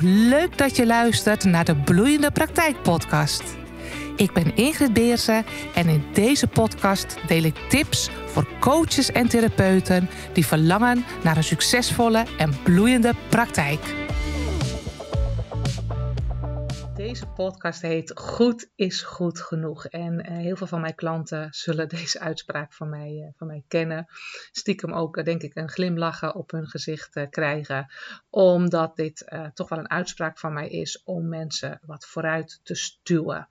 Leuk dat je luistert naar de Bloeiende Praktijk Podcast. Ik ben Ingrid Beersen en in deze podcast deel ik tips voor coaches en therapeuten die verlangen naar een succesvolle en bloeiende praktijk. Deze podcast heet Goed is goed genoeg. En uh, heel veel van mijn klanten zullen deze uitspraak van mij, uh, van mij kennen. Stiekem ook, uh, denk ik, een glimlachen op hun gezicht krijgen. Omdat dit toch wel een uitspraak van mij is om mensen wat vooruit te stuwen.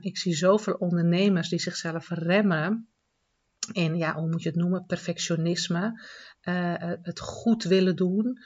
ik zie zoveel ondernemers die zichzelf remmen in, ja, hoe moet je het noemen, perfectionisme. het goed willen doen,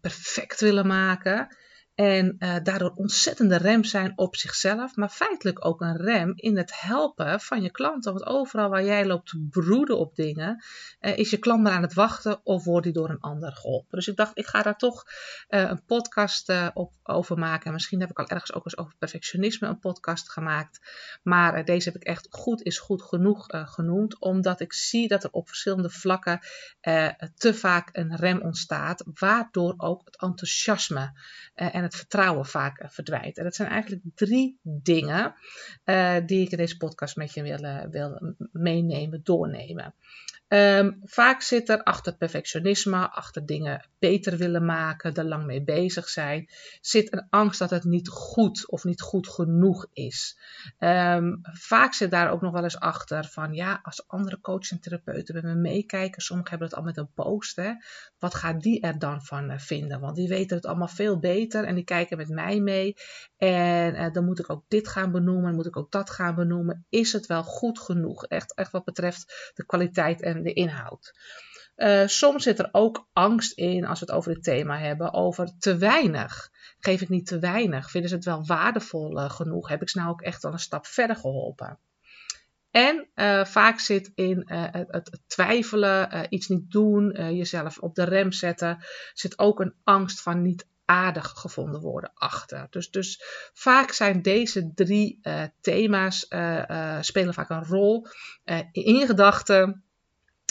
perfect willen maken. En uh, daardoor ontzettende rem zijn op zichzelf, maar feitelijk ook een rem in het helpen van je klanten. Want overal waar jij loopt te broeden op dingen, uh, is je klant maar aan het wachten of wordt die door een ander geholpen. Dus ik dacht, ik ga daar toch uh, een podcast op, over maken. misschien heb ik al ergens ook eens over perfectionisme een podcast gemaakt. Maar deze heb ik echt goed is goed genoeg genoemd, omdat ik zie dat er op verschillende vlakken te vaak een rem ontstaat, waardoor ook het enthousiasme en het vertrouwen vaak eh, verdwijnt. En dat zijn eigenlijk drie dingen uh, die ik in deze podcast met je wil, wil meenemen, doornemen. Um, vaak zit er achter perfectionisme, achter dingen beter willen maken, er lang mee bezig zijn, zit een angst dat het niet goed of niet goed genoeg is. Um, vaak zit daar ook nog wel eens achter van ja, als andere coaches en therapeuten bij me meekijken, sommigen hebben het al met een post, hè, wat gaat die er dan van uh, vinden? Want die weten het allemaal veel beter en die kijken met mij mee. En uh, dan moet ik ook dit gaan benoemen, moet ik ook dat gaan benoemen. Is het wel goed genoeg? Echt, echt wat betreft de kwaliteit en de inhoud. Uh, soms zit er ook angst in als we het over dit thema hebben, over te weinig. Geef ik niet te weinig? Vinden ze het wel waardevol uh, genoeg? Heb ik ze nou ook echt al een stap verder geholpen? En uh, vaak zit in het, het, twijfelen, iets niet doen, jezelf op de rem zetten, zit ook een angst van niet aardig gevonden worden achter. Dus, dus vaak zijn deze drie thema's spelen vaak een rol in gedachten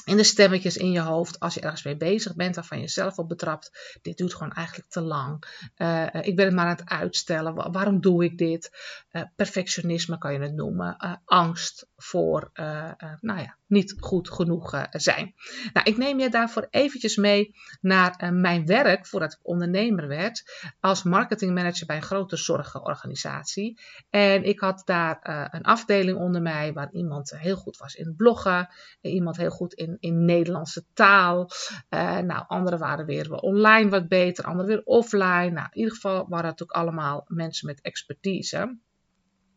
en de stemmetjes in je hoofd, als je ergens mee bezig bent, waarvan je zelf op betrapt, dit duurt gewoon eigenlijk te lang. Uh, ik ben het maar aan het uitstellen. Waarom doe ik dit? Uh, perfectionisme kan je het noemen. Angst voor, nou ja, niet goed genoeg zijn. Nou, ik neem je daarvoor eventjes mee naar mijn werk voordat ik ondernemer werd als marketingmanager bij een grote zorgorganisatie. En ik had daar een afdeling onder mij waar iemand heel goed was in bloggen, iemand heel goed in in, Nederlandse taal. Nou, andere waren weer online wat beter, andere weer offline. Nou, in ieder geval waren het ook allemaal mensen met expertise.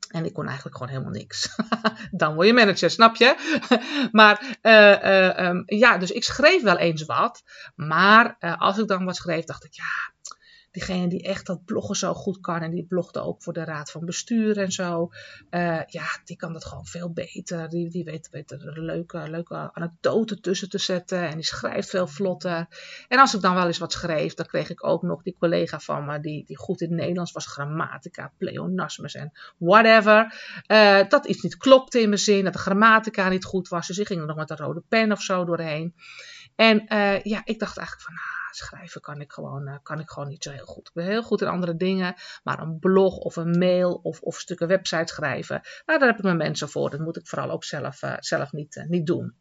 En ik kon eigenlijk gewoon helemaal niks. Dan word je manager, snap je? maar uh, uh, um, ja, dus ik schreef wel eens wat. Maar als ik dan wat schreef, dacht ik, ja, diegene die echt dat bloggen zo goed kan en die blogde ook voor de raad van bestuur en zo. Uh, ja, die kan dat gewoon veel beter. Die, die weet, weet er leuke, leuke anekdoten tussen te zetten en die schrijft veel vlotter. En als ik dan wel eens wat schreef, dan kreeg ik ook nog die collega van me die, die goed in het Nederlands was, grammatica, pleonasmus en whatever. Uh, dat iets niet klopte in mijn zin, dat de grammatica niet goed was. Dus ik ging er nog met een rode pen of zo doorheen. En uh, ja, ik dacht eigenlijk van, ah, schrijven kan ik, gewoon, uh, kan ik gewoon niet zo heel goed. Ik ben heel goed in andere dingen, maar een blog of een mail of, of stukken website schrijven, nou, daar heb ik mijn mensen voor. Dat moet ik vooral ook zelf, uh, zelf niet, niet doen.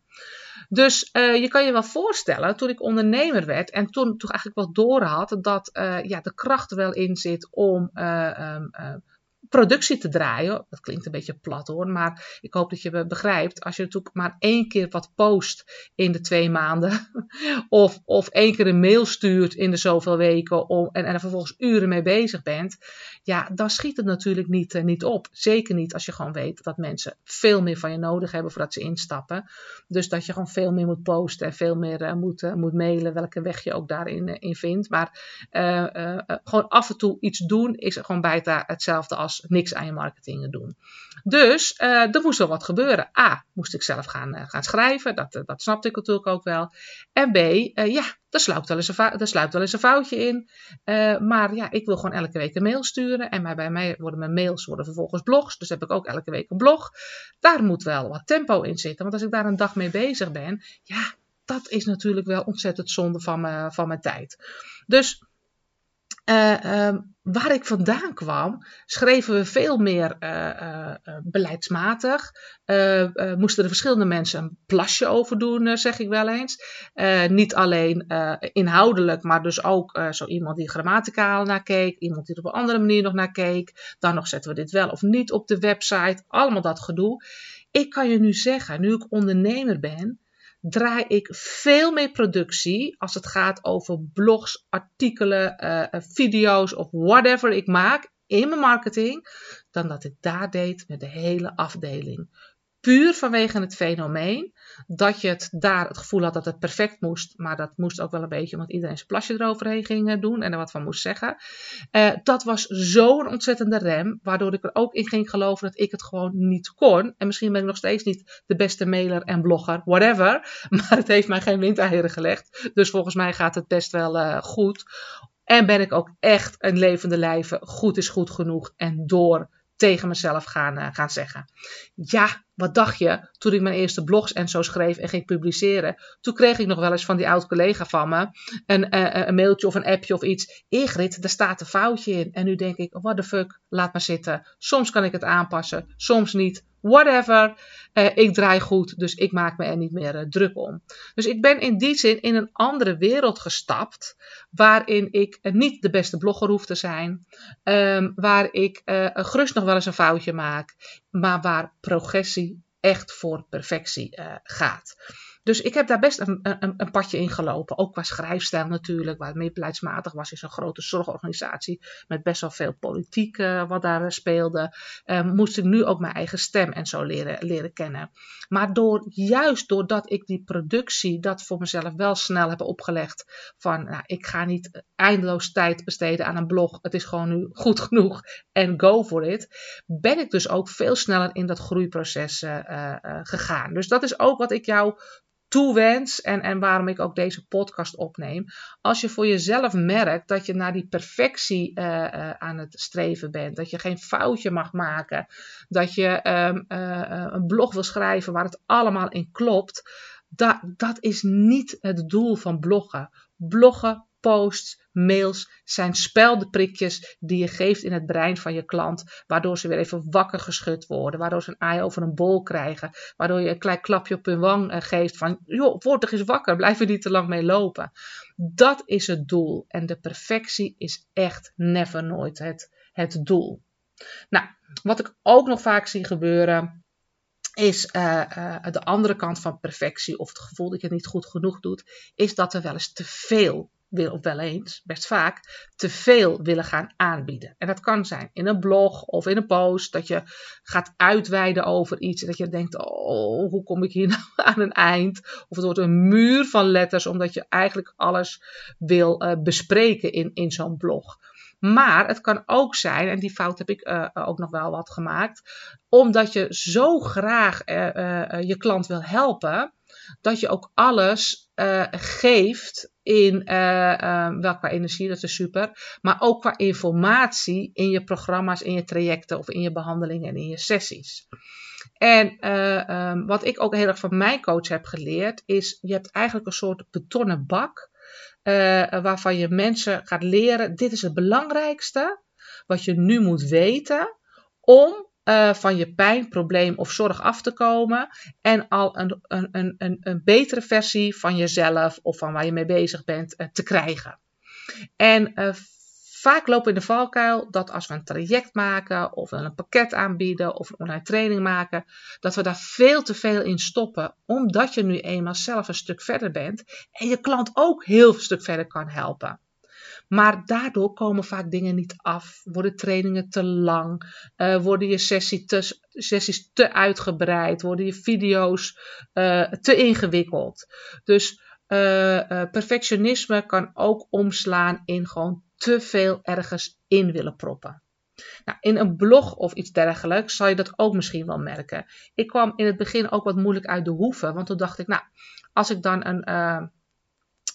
Dus je kan je wel voorstellen, toen ik ondernemer werd en toen, toen eigenlijk wel door had dat ja, de kracht er wel in zit om uh, um, productie te draaien. Dat klinkt een beetje plat hoor, maar ik hoop dat je me begrijpt. Als je natuurlijk maar één keer wat post in de twee maanden, of, of één keer een mail stuurt in de zoveel weken om, en, en er vervolgens uren mee bezig bent, ja, dan schiet het natuurlijk niet, uh, niet op. Zeker niet als je gewoon weet dat mensen veel meer van je nodig hebben voordat ze instappen. Dus dat je gewoon veel meer moet posten en veel meer uh, moet, uh, moet mailen, welke weg je ook daarin in vindt. Maar gewoon af en toe iets doen is gewoon bijna hetzelfde als niks aan je marketing doen. Dus uh, er moest wel wat gebeuren. A, moest ik zelf gaan, uh, gaan schrijven. Dat, uh, dat snapte ik natuurlijk ook wel. En B, ja, daar sluipt wel eens een, daar sluipt wel eens een foutje in. maar ja, ik wil gewoon elke week een mail sturen. En bij mij worden mijn mails worden vervolgens blogs. Dus heb ik ook elke week een blog. Daar moet wel wat tempo in zitten. Want als ik daar een dag mee bezig ben, ja, dat is natuurlijk wel ontzettend zonde van, me, van mijn tijd. Dus uh, waar ik vandaan kwam, schreven we veel meer uh, beleidsmatig. moesten er verschillende mensen een plasje over doen, zeg ik wel eens. niet alleen inhoudelijk, maar dus ook zo iemand die grammaticaal naar keek, iemand die er op een andere manier nog naar keek. Dan nog zetten we dit wel of niet op de website. Allemaal dat gedoe. Ik kan je nu zeggen, nu ik ondernemer ben, draai ik veel meer productie als het gaat over blogs, artikelen, uh, video's of whatever ik maak in mijn marketing, dan dat ik daar deed met de hele afdeling. Puur vanwege het fenomeen dat je het daar het gevoel had dat het perfect moest. Maar dat moest ook wel een beetje omdat iedereen zijn plasje eroverheen ging eh, doen en er wat van moest zeggen. Uh, dat was zo'n ontzettende rem, waardoor ik er ook in ging geloven dat ik het gewoon niet kon. En misschien ben ik nog steeds niet de beste mailer en blogger, whatever. Maar het heeft mij geen windeieren gelegd. Dus volgens mij gaat het best wel uh, goed. En ben ik ook echt een levende lijve. Goed is goed genoeg. En door tegen mezelf gaan, uh, gaan zeggen. Ja, wat dacht je toen ik mijn eerste blogs en zo schreef en ging publiceren? Toen kreeg ik nog wel eens van die oud collega van me een, uh, een mailtje of een appje of iets. Ingrid, daar staat een foutje in. En nu denk ik, what the fuck, laat maar zitten. Soms kan ik het aanpassen, soms niet whatever. Uh, ik draai goed, dus ik maak me er niet meer uh, druk om. Dus ik ben in die zin in een andere wereld gestapt, waarin ik uh, niet de beste blogger hoef te zijn, um, waar ik gerust nog wel eens een foutje maak, maar waar progressie echt voor perfectie gaat. Dus ik heb daar best een, een, een padje in gelopen. Ook qua schrijfstijl natuurlijk, waar het meer beleidsmatig was in zo'n grote zorgorganisatie. Met best wel veel politiek uh, wat daar speelde. Uh, moest ik nu ook mijn eigen stem en zo leren, leren kennen. Maar door, juist doordat ik die productie, dat voor mezelf wel snel heb opgelegd. Van nou, ik ga niet eindeloos tijd besteden aan een blog. Het is gewoon nu goed genoeg en go for it. Ben ik dus ook veel sneller in dat groeiproces uh, gegaan. Dus dat is ook wat ik jou toewens en, en waarom ik ook deze podcast opneem. Als je voor jezelf merkt dat je naar die perfectie uh, uh, aan het streven bent, dat je geen foutje mag maken, dat je um, uh, een blog wil schrijven waar het allemaal in klopt, dat, dat is niet het doel van bloggen. Bloggen posts, mails zijn speldenprikjes die je geeft in het brein van je klant, waardoor ze weer even wakker geschud worden, waardoor ze een ei over een bol krijgen, waardoor je een klein klapje op hun wang eh, geeft van, joh, word toch eens wakker, blijf er niet te lang mee lopen. Dat is het doel en de perfectie is echt never nooit het, het doel. Nou, wat ik ook nog vaak zie gebeuren, is uh, uh, de andere kant van perfectie, of het gevoel dat je het niet goed genoeg doet, is dat er wel eens te veel wil, of wel eens, best vaak, te veel willen gaan aanbieden. En dat kan zijn in een blog of in een post, dat je gaat uitweiden over iets en dat je denkt, oh, hoe kom ik hier nou aan een eind? Of het wordt een muur van letters, omdat je eigenlijk alles wil uh, bespreken in, in zo'n blog. Maar het kan ook zijn, en die fout heb ik uh, ook nog wel wat gemaakt, omdat je zo graag je klant wil helpen, dat je ook alles geeft in uh, wel qua energie, dat is super, maar ook qua informatie in je programma's, in je trajecten of in je behandelingen en in je sessies. En uh, um, wat ik ook heel erg van mijn coach heb geleerd, is je hebt eigenlijk een soort betonnen bak, waarvan je mensen gaat leren, dit is het belangrijkste wat je nu moet weten om uh, van je pijn, probleem of zorg af te komen. En al een, een, een, een betere versie van jezelf of van waar je mee bezig bent uh, te krijgen. En uh, vaak lopen we in de valkuil dat als we een traject maken of een pakket aanbieden of een online training maken, dat we daar veel te veel in stoppen, omdat je nu eenmaal zelf een stuk verder bent en je klant ook heel een stuk verder kan helpen. Maar daardoor komen vaak dingen niet af, worden trainingen te lang, uh, worden je sessie te, sessies te uitgebreid, worden je video's uh, te ingewikkeld. Dus uh, perfectionisme kan ook omslaan in gewoon te veel ergens in willen proppen. Nou, in een blog of iets dergelijks zal je dat ook misschien wel merken. Ik kwam in het begin ook wat moeilijk uit de hoeven, want toen dacht ik, nou, als ik dan een,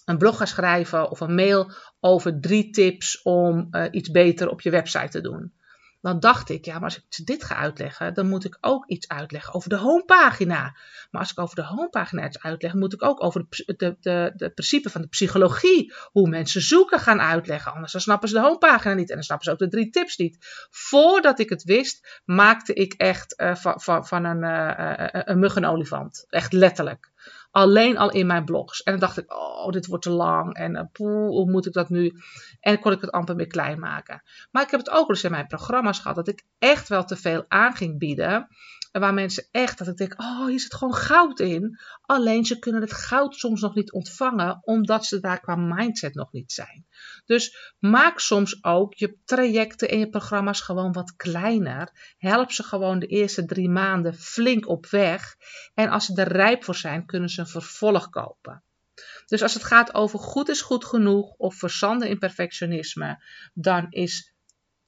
een blog ga schrijven of een mail over drie tips om uh, iets beter op je website te doen. dan dacht ik, ja, maar als ik dit ga uitleggen, dan moet ik ook iets uitleggen over de homepagina. Maar als ik over de homepagina iets uitleg, moet ik ook over de principe van de psychologie, hoe mensen zoeken, gaan uitleggen. Anders dan snappen ze de homepagina niet en dan snappen ze ook de drie tips niet. Voordat ik het wist, maakte ik echt van, van, van een, uh, een. Echt letterlijk. Alleen al in mijn blogs. En dan dacht ik, oh, dit wordt te lang. En poeh, hoe moet ik dat nu? En kon ik het amper meer klein maken. Maar ik heb het ook eens in mijn programma's gehad. Dat ik echt wel te veel aan ging bieden. Waar mensen echt, dat ik denk, oh, hier zit gewoon goud in. Alleen ze kunnen het goud soms nog niet ontvangen, omdat ze daar qua mindset nog niet zijn. Dus maak soms ook je trajecten en je programma's gewoon wat kleiner. Help ze gewoon de eerste drie maanden flink op weg. En als ze er rijp voor zijn, kunnen ze een vervolg kopen. Dus als het gaat over goed is goed genoeg of verzanden in perfectionisme, dan is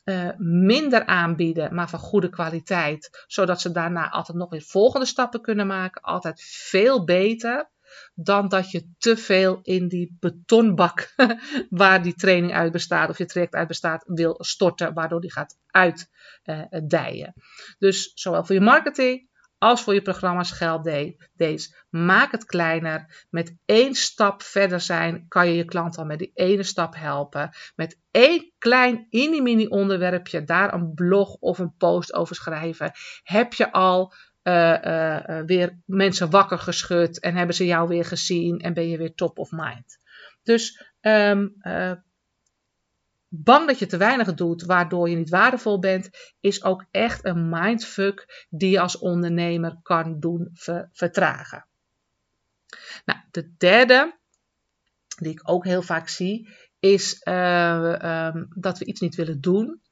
uh, minder aanbieden, maar van goede kwaliteit, zodat ze daarna altijd nog weer volgende stappen kunnen maken, altijd veel beter dan dat je te veel in die betonbak waar die training uit bestaat of je traject uit bestaat wil storten, waardoor die gaat uitdijen. Uh, dus zowel voor je marketing als voor je programma's geldt deze. Maak het kleiner. Met één stap verder zijn kan je je klant al met die ene stap helpen. Met één klein mini-mini onderwerpje, daar een blog of een post over schrijven, heb je al uh, uh, weer mensen wakker geschud en hebben ze jou weer gezien en ben je weer top of mind. Dus um, bang dat je te weinig doet, waardoor je niet waardevol bent, is ook echt een mindfuck die je als ondernemer kan doen vertragen. Nou, de derde, die ik ook heel vaak zie, is uh, um, dat we iets niet willen doen.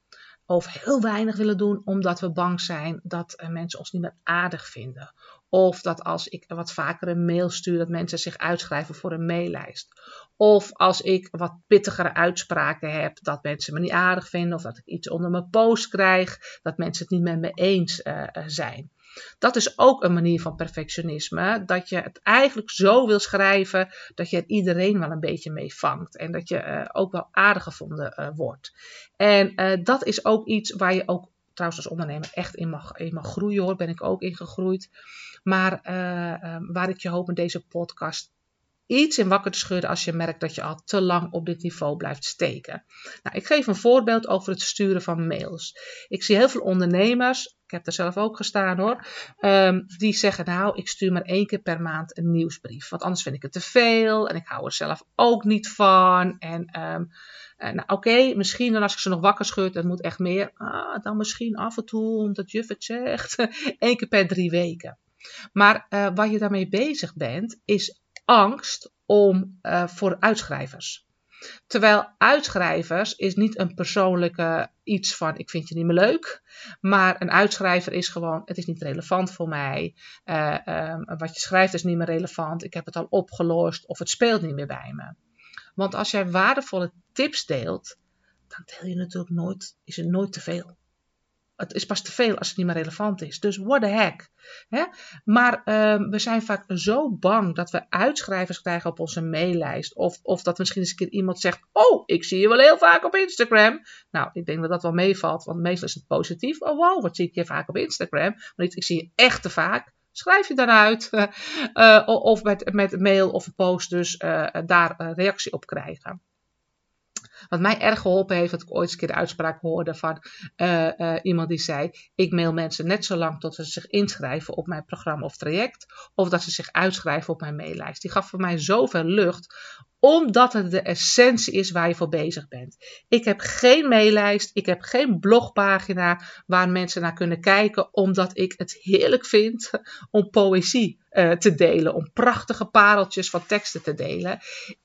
Of heel weinig willen doen omdat we bang zijn dat uh, mensen ons niet meer aardig vinden. Of dat als ik wat vaker een mail stuur, dat mensen zich uitschrijven voor een maillijst. Of als ik wat pittigere uitspraken heb, dat mensen me niet aardig vinden. Of dat ik iets onder mijn post krijg, dat mensen het niet met me eens uh, zijn. Dat is ook een manier van perfectionisme. Dat je het eigenlijk zo wil schrijven dat je er iedereen wel een beetje mee vangt. En dat je uh, ook wel aardig gevonden wordt. En dat is ook iets waar je ook trouwens als ondernemer echt in mag, in mag groeien hoor. Ben ik ook in gegroeid. Maar waar ik je hoop in deze podcast iets in wakker te schudden als je merkt dat je al te lang op dit niveau blijft steken. Nou, ik geef een voorbeeld over het sturen van mails. Ik zie heel veel ondernemers, ik heb er zelf ook gestaan hoor, um, die zeggen nou ik stuur maar één keer per maand een nieuwsbrief. Want anders vind ik het te veel en ik hou er zelf ook niet van. En um, oké, misschien dan als ik ze nog wakker schud, dat moet echt meer. Ah, dan misschien af en toe, omdat juf het zegt, één keer per drie weken. Maar uh, waar je daarmee bezig bent, is angst om, uh, voor uitschrijvers. Terwijl uitschrijvers is niet een persoonlijke iets van ik vind je niet meer leuk. Maar een uitschrijver is gewoon het is niet relevant voor mij. Uh, um, wat je schrijft is niet meer relevant. Ik heb het al opgelost of het speelt niet meer bij me. Want als jij waardevolle tips deelt, dan deel je natuurlijk nooit, is het nooit te veel het is pas te veel als het niet meer relevant is. Dus what the heck. Hè? Maar uh, we zijn vaak zo bang dat we uitschrijvers krijgen op onze maillijst. Of, of dat misschien eens een keer iemand zegt: Oh, ik zie je wel heel vaak op Instagram. Nou, ik denk dat dat wel meevalt, want meestal is het positief. Oh, wow, wat zie ik je vaak op Instagram? Maar niet, ik zie je echt te vaak. Schrijf je dan uit. Uh, of met, met mail of een post, dus uh, daar reactie op krijgen. Wat mij erg geholpen heeft, dat ik ooit eens een keer de uitspraak hoorde van uh, uh, iemand die zei: Ik mail mensen net zo lang tot ze zich inschrijven op mijn programma of traject, of dat ze zich uitschrijven op mijn maillijst. Die gaf voor mij zoveel lucht, omdat het de essentie is waar je voor bezig bent. Ik heb geen maillijst, ik heb geen blogpagina waar mensen naar kunnen kijken, omdat ik het heerlijk vind om poëzie uh, te delen, om prachtige pareltjes van teksten te delen.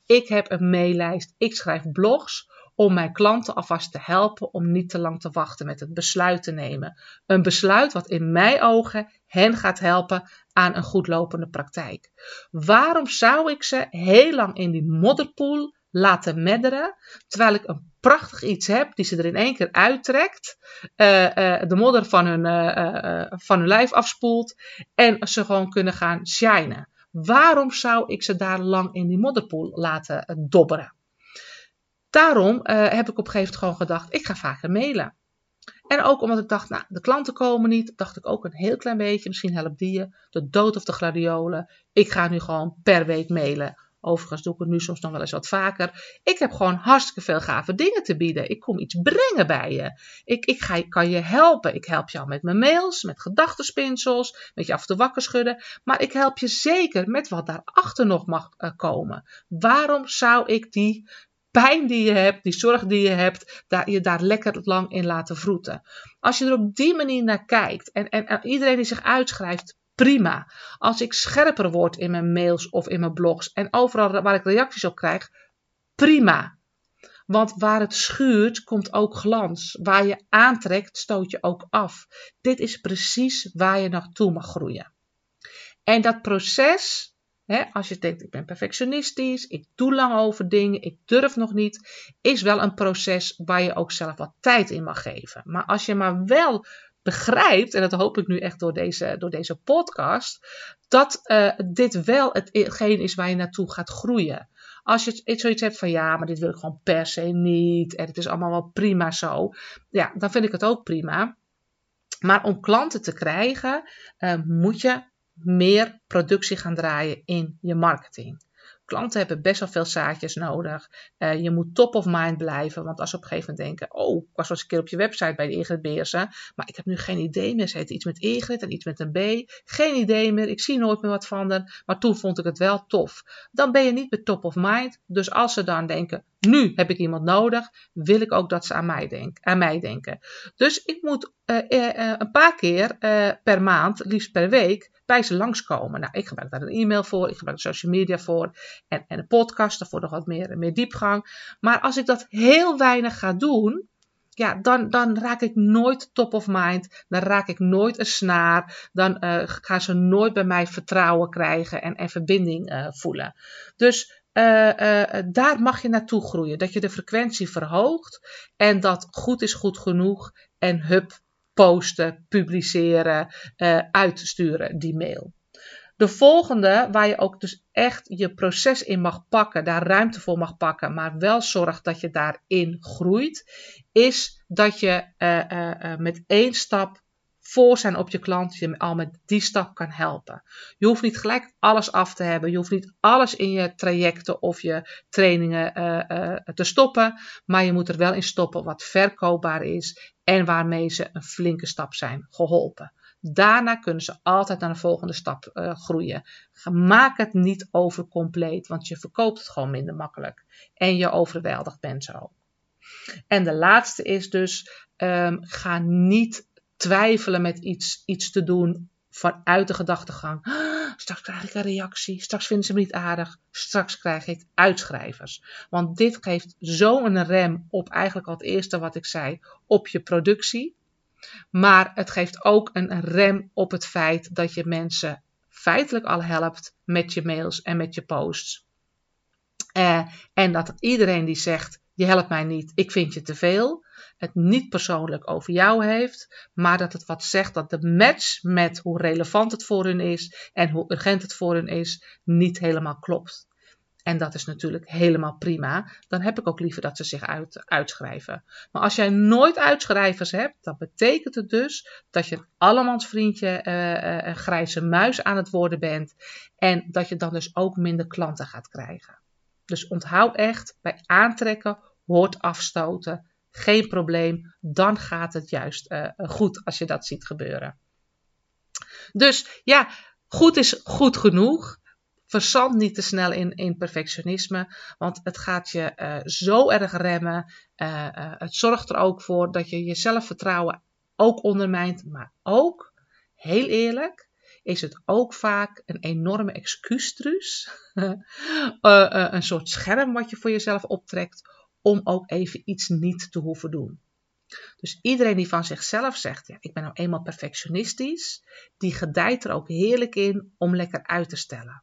Ik heb een maillijst, ik schrijf blogs om mijn klanten alvast te helpen om niet te lang te wachten met het besluit te nemen. Een besluit wat in mijn ogen hen gaat helpen aan een goed lopende praktijk. Waarom zou ik ze heel lang in die modderpoel laten medderen, terwijl ik een prachtig iets heb die ze er in één keer uittrekt, uh, uh, de modder van hun, uh, van hun lijf afspoelt en ze gewoon kunnen gaan shinen. Waarom zou ik ze daar lang in die modderpoel laten dobberen? Daarom heb ik op een gegeven moment gewoon gedacht, ik ga vaker mailen. En ook omdat ik dacht, nou, de klanten komen niet, dacht ik ook een heel klein beetje, misschien helpt die je, de dood of de gladiolen. Ik ga nu gewoon per week mailen. Overigens doe ik het nu soms nog wel eens wat vaker. Ik heb gewoon hartstikke veel gave dingen te bieden. Ik kom iets brengen bij je. Ik, ik ga, kan je helpen. Ik help jou met mijn mails, met gedachtenspinsels, met je af te wakker schudden. Maar ik help je zeker met wat daarachter nog mag uh, komen. Waarom zou ik die pijn die je hebt, die zorg die je hebt, daar, je daar lekker lang in laten vroeten. Als je er op die manier naar kijkt en, en, en iedereen die zich uitschrijft, prima. Als ik scherper word in mijn mails of in mijn blogs en overal waar ik reacties op krijg, prima. Want waar het schuurt, komt ook glans. Waar je aantrekt, stoot je ook af. Dit is precies waar je naartoe mag groeien. En dat proces, als je denkt, ik ben perfectionistisch, ik doe lang over dingen, ik durf nog niet, is wel een proces waar je ook zelf wat tijd in mag geven. Maar als je maar wel begrijpt, en dat hoop ik nu echt door deze, door deze podcast, dat uh, dit wel hetgeen is waar je naartoe gaat groeien. Als je zoiets hebt van ja, maar dit wil ik gewoon per se niet en het is allemaal wel prima zo, ja, dan vind ik het ook prima. Maar om klanten te krijgen, uh, moet je meer productie gaan draaien in je marketing. Klanten hebben best wel veel zaadjes nodig. Uh, je moet top of mind blijven. Want als ze op een gegeven moment denken: Oh, ik was wel eens een keer op je website bij de Ingrid Beersen. Maar ik heb nu geen idee meer. Ze heet iets met Ingrid en iets met een B. Geen idee meer. Ik zie nooit meer wat van haar. Maar toen vond ik het wel tof. Dan ben je niet meer top of mind. Dus als ze dan denken: Nu heb ik iemand nodig. Wil ik ook dat ze aan mij, denk, aan mij denken. Dus ik moet uh, uh, een paar keer per maand, liefst per week bij ze langskomen. Nou, ik gebruik daar een e-mail voor, ik gebruik social media voor en, en een podcast, daarvoor nog wat meer, meer diepgang. Maar als ik dat heel weinig ga doen, ja, dan, dan raak ik nooit top of mind. Dan raak ik nooit een snaar. Dan gaan ze nooit bij mij vertrouwen krijgen en, en verbinding voelen. Dus uh, daar mag je naartoe groeien. Dat je de frequentie verhoogt en dat goed is goed genoeg en hup, posten, publiceren, uh, uitsturen, die mail. De volgende, waar je ook dus echt je proces in mag pakken, daar ruimte voor mag pakken, maar wel zorgt dat je daarin groeit, is dat je met één stap voor zijn op je klant je al met die stap kan helpen. Je hoeft niet gelijk alles af te hebben. Je hoeft niet alles in je trajecten of je trainingen uh, uh, te stoppen. Maar je moet er wel in stoppen wat verkoopbaar is en waarmee ze een flinke stap zijn geholpen. Daarna kunnen ze altijd naar de volgende stap uh, groeien. Maak het niet overcompleet, want je verkoopt het gewoon minder makkelijk. En je overweldigd bent zo. En de laatste is dus, um, ga niet twijfelen met iets, iets te doen vanuit de gedachtegang. Straks krijg ik een reactie, straks vinden ze me niet aardig, straks krijg ik uitschrijvers. Want dit geeft zo een rem op eigenlijk al het eerste wat ik zei, op je productie. Maar het geeft ook een rem op het feit dat je mensen feitelijk al helpt met je mails en met je posts. Uh, en dat iedereen die zegt, je helpt mij niet, ik vind je te veel, het niet persoonlijk over jou heeft, maar dat het wat zegt dat de match met hoe relevant het voor hun is en hoe urgent het voor hun is, niet helemaal klopt. En dat is natuurlijk helemaal prima. Dan heb ik ook liever dat ze zich uit, uitschrijven. Maar als jij nooit uitschrijvers hebt, dan betekent het dus dat je een allemans vriendje, uh, uh, grijze muis aan het worden bent. En dat je dan dus ook minder klanten gaat krijgen. Dus onthoud echt, bij aantrekken hoort afstoten geen probleem. Dan gaat het juist uh, goed als je dat ziet gebeuren. Dus ja, goed is goed genoeg. Verzand niet te snel in, in perfectionisme, want het gaat je uh, zo erg remmen. Uh, het zorgt er ook voor dat je je zelfvertrouwen ook ondermijnt, maar ook, heel eerlijk, is het ook vaak een enorme excuustruus. een soort scherm wat je voor jezelf optrekt om ook even iets niet te hoeven doen. Dus iedereen die van zichzelf zegt, ja, ik ben nou eenmaal perfectionistisch, die gedijt er ook heerlijk in om lekker uit te stellen.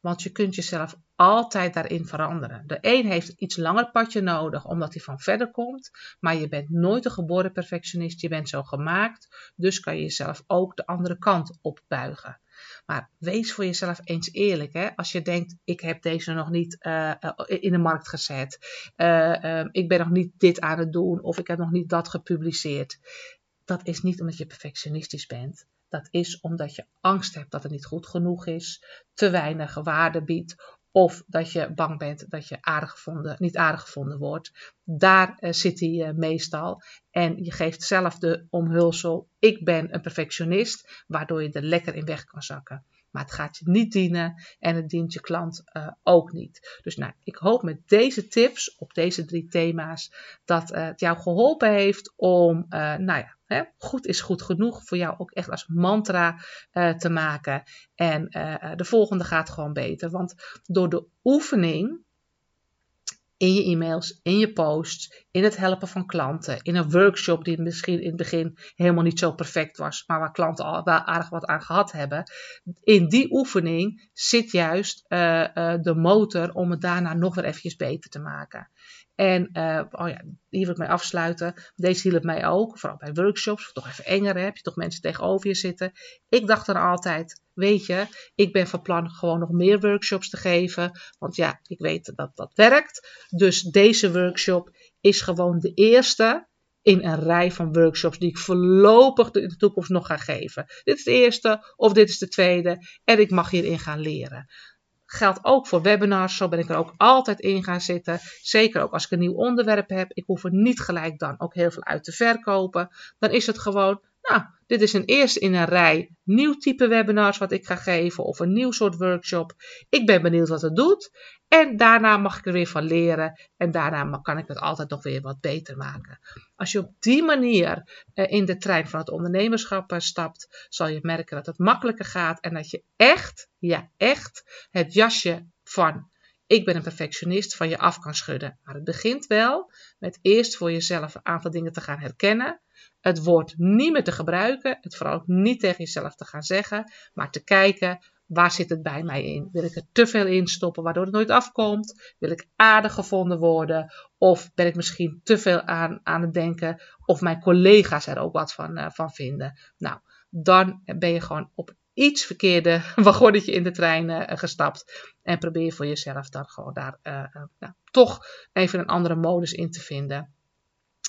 Want je kunt jezelf altijd daarin veranderen. De een heeft iets langer padje nodig omdat hij van verder komt, maar je bent nooit een geboren perfectionist, je bent zo gemaakt, dus kan je jezelf ook de andere kant opbuigen. Maar wees voor jezelf eens eerlijk. Hè? Als je denkt, ik heb deze nog niet uh, in de markt gezet. Uh, ik ben nog niet dit aan het doen. Of ik heb nog niet dat gepubliceerd. Dat is niet omdat je perfectionistisch bent. Dat is omdat je angst hebt dat het niet goed genoeg is, te weinig waarde biedt of dat je bang bent dat je aardig gevonden, niet aardig gevonden wordt. Daar uh, zit hij uh, meestal. En je geeft zelf de omhulsel: ik ben een perfectionist, waardoor je er lekker in weg kan zakken. Maar het gaat je niet dienen en het dient je klant uh, ook niet. Dus nou, ik hoop met deze tips op deze drie thema's dat het jou geholpen heeft om, nou ja, Hè? Goed is goed genoeg voor jou ook echt als mantra te maken. En de volgende gaat gewoon beter. Want door de oefening in je e-mails, in je posts, in het helpen van klanten, in een workshop die misschien in het begin helemaal niet zo perfect was, maar waar klanten al wel aardig wat aan gehad hebben. In die oefening zit juist uh, de motor om het daarna nog weer eventjes beter te maken. En uh, oh ja, hier wil ik mee afsluiten. Deze hielp mij ook, vooral bij workshops. Toch even enger, heb je toch mensen tegenover je zitten. Ik dacht dan altijd, weet je, ik ben van plan gewoon nog meer workshops te geven. Want ja, ik weet dat dat werkt. Dus deze workshop is gewoon de eerste in een rij van workshops die ik voorlopig in de toekomst nog ga geven. Dit is de eerste of dit is de tweede en ik mag hierin gaan leren geldt ook voor webinars. Zo ben ik er ook altijd in gaan zitten. Zeker ook als ik een nieuw onderwerp heb. Ik hoef er niet gelijk dan ook heel veel uit te verkopen. Dan is het gewoon, nou, dit is een eerste in een rij nieuw type webinars wat ik ga geven of een nieuw soort workshop. Ik ben benieuwd wat het doet. En daarna mag ik er weer van leren. En daarna kan ik het altijd nog weer wat beter maken. Als je op die manier eh, in de trein van het ondernemerschap eh, stapt, zal je merken dat het makkelijker gaat. En dat je echt, ja echt, het jasje van ik ben een perfectionist van je af kan schudden. Maar het begint wel met eerst voor jezelf een aantal dingen te gaan herkennen het woord niet meer te gebruiken, het vooral ook niet tegen jezelf te gaan zeggen, maar te kijken waar zit het bij mij in? Wil ik er te veel in stoppen waardoor het nooit afkomt? Wil ik aardig gevonden worden? Of ben ik misschien te veel aan, aan het denken of mijn collega's er ook wat van, uh, van vinden? Nou, dan ben je gewoon op iets verkeerde wagonnetje in de trein uh, gestapt. En probeer voor jezelf dan gewoon daar uh, nou, toch even een andere modus in te vinden.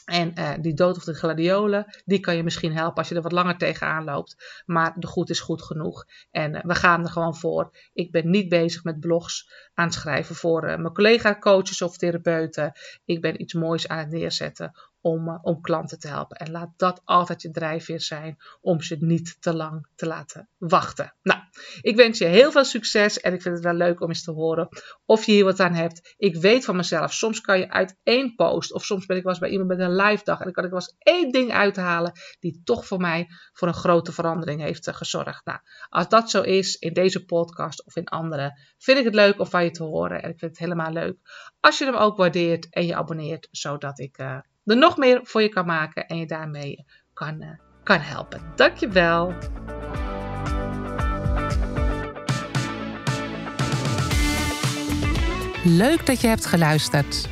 En uh, die dood of de gladiolen, die kan je misschien helpen als je er wat langer tegenaan loopt. Maar de goed is goed genoeg. En uh, we gaan er gewoon voor. Ik ben niet bezig met blogs aan het schrijven voor uh, mijn collega-coaches of therapeuten. Ik ben iets moois aan het neerzetten om, uh, om klanten te helpen. En laat dat altijd je drijfveer zijn om ze niet te lang te laten wachten. Nou, ik wens je heel veel succes en ik vind het wel leuk om eens te horen of je hier wat aan hebt. Ik weet van mezelf, soms kan je uit één post of soms ben ik wel eens bij iemand met een live dag en dan kan ik wel één ding uithalen die toch voor mij voor een grote verandering heeft uh, gezorgd. Nou, als dat zo is in deze podcast of in andere, vind ik het leuk om van je te horen en ik vind het helemaal leuk als je hem ook waardeert en je abonneert, zodat ik uh, er nog meer voor je kan maken en je daarmee kan, uh, kan helpen. Dankjewel. Leuk dat je hebt geluisterd.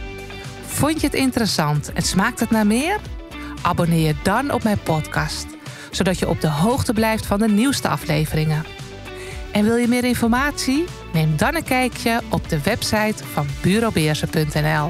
Vond je het interessant en smaakt het naar meer? Abonneer je dan op mijn podcast, zodat je op de hoogte blijft van de nieuwste afleveringen. En wil je meer informatie? Neem dan een kijkje op de website van bureaubeersen.nl.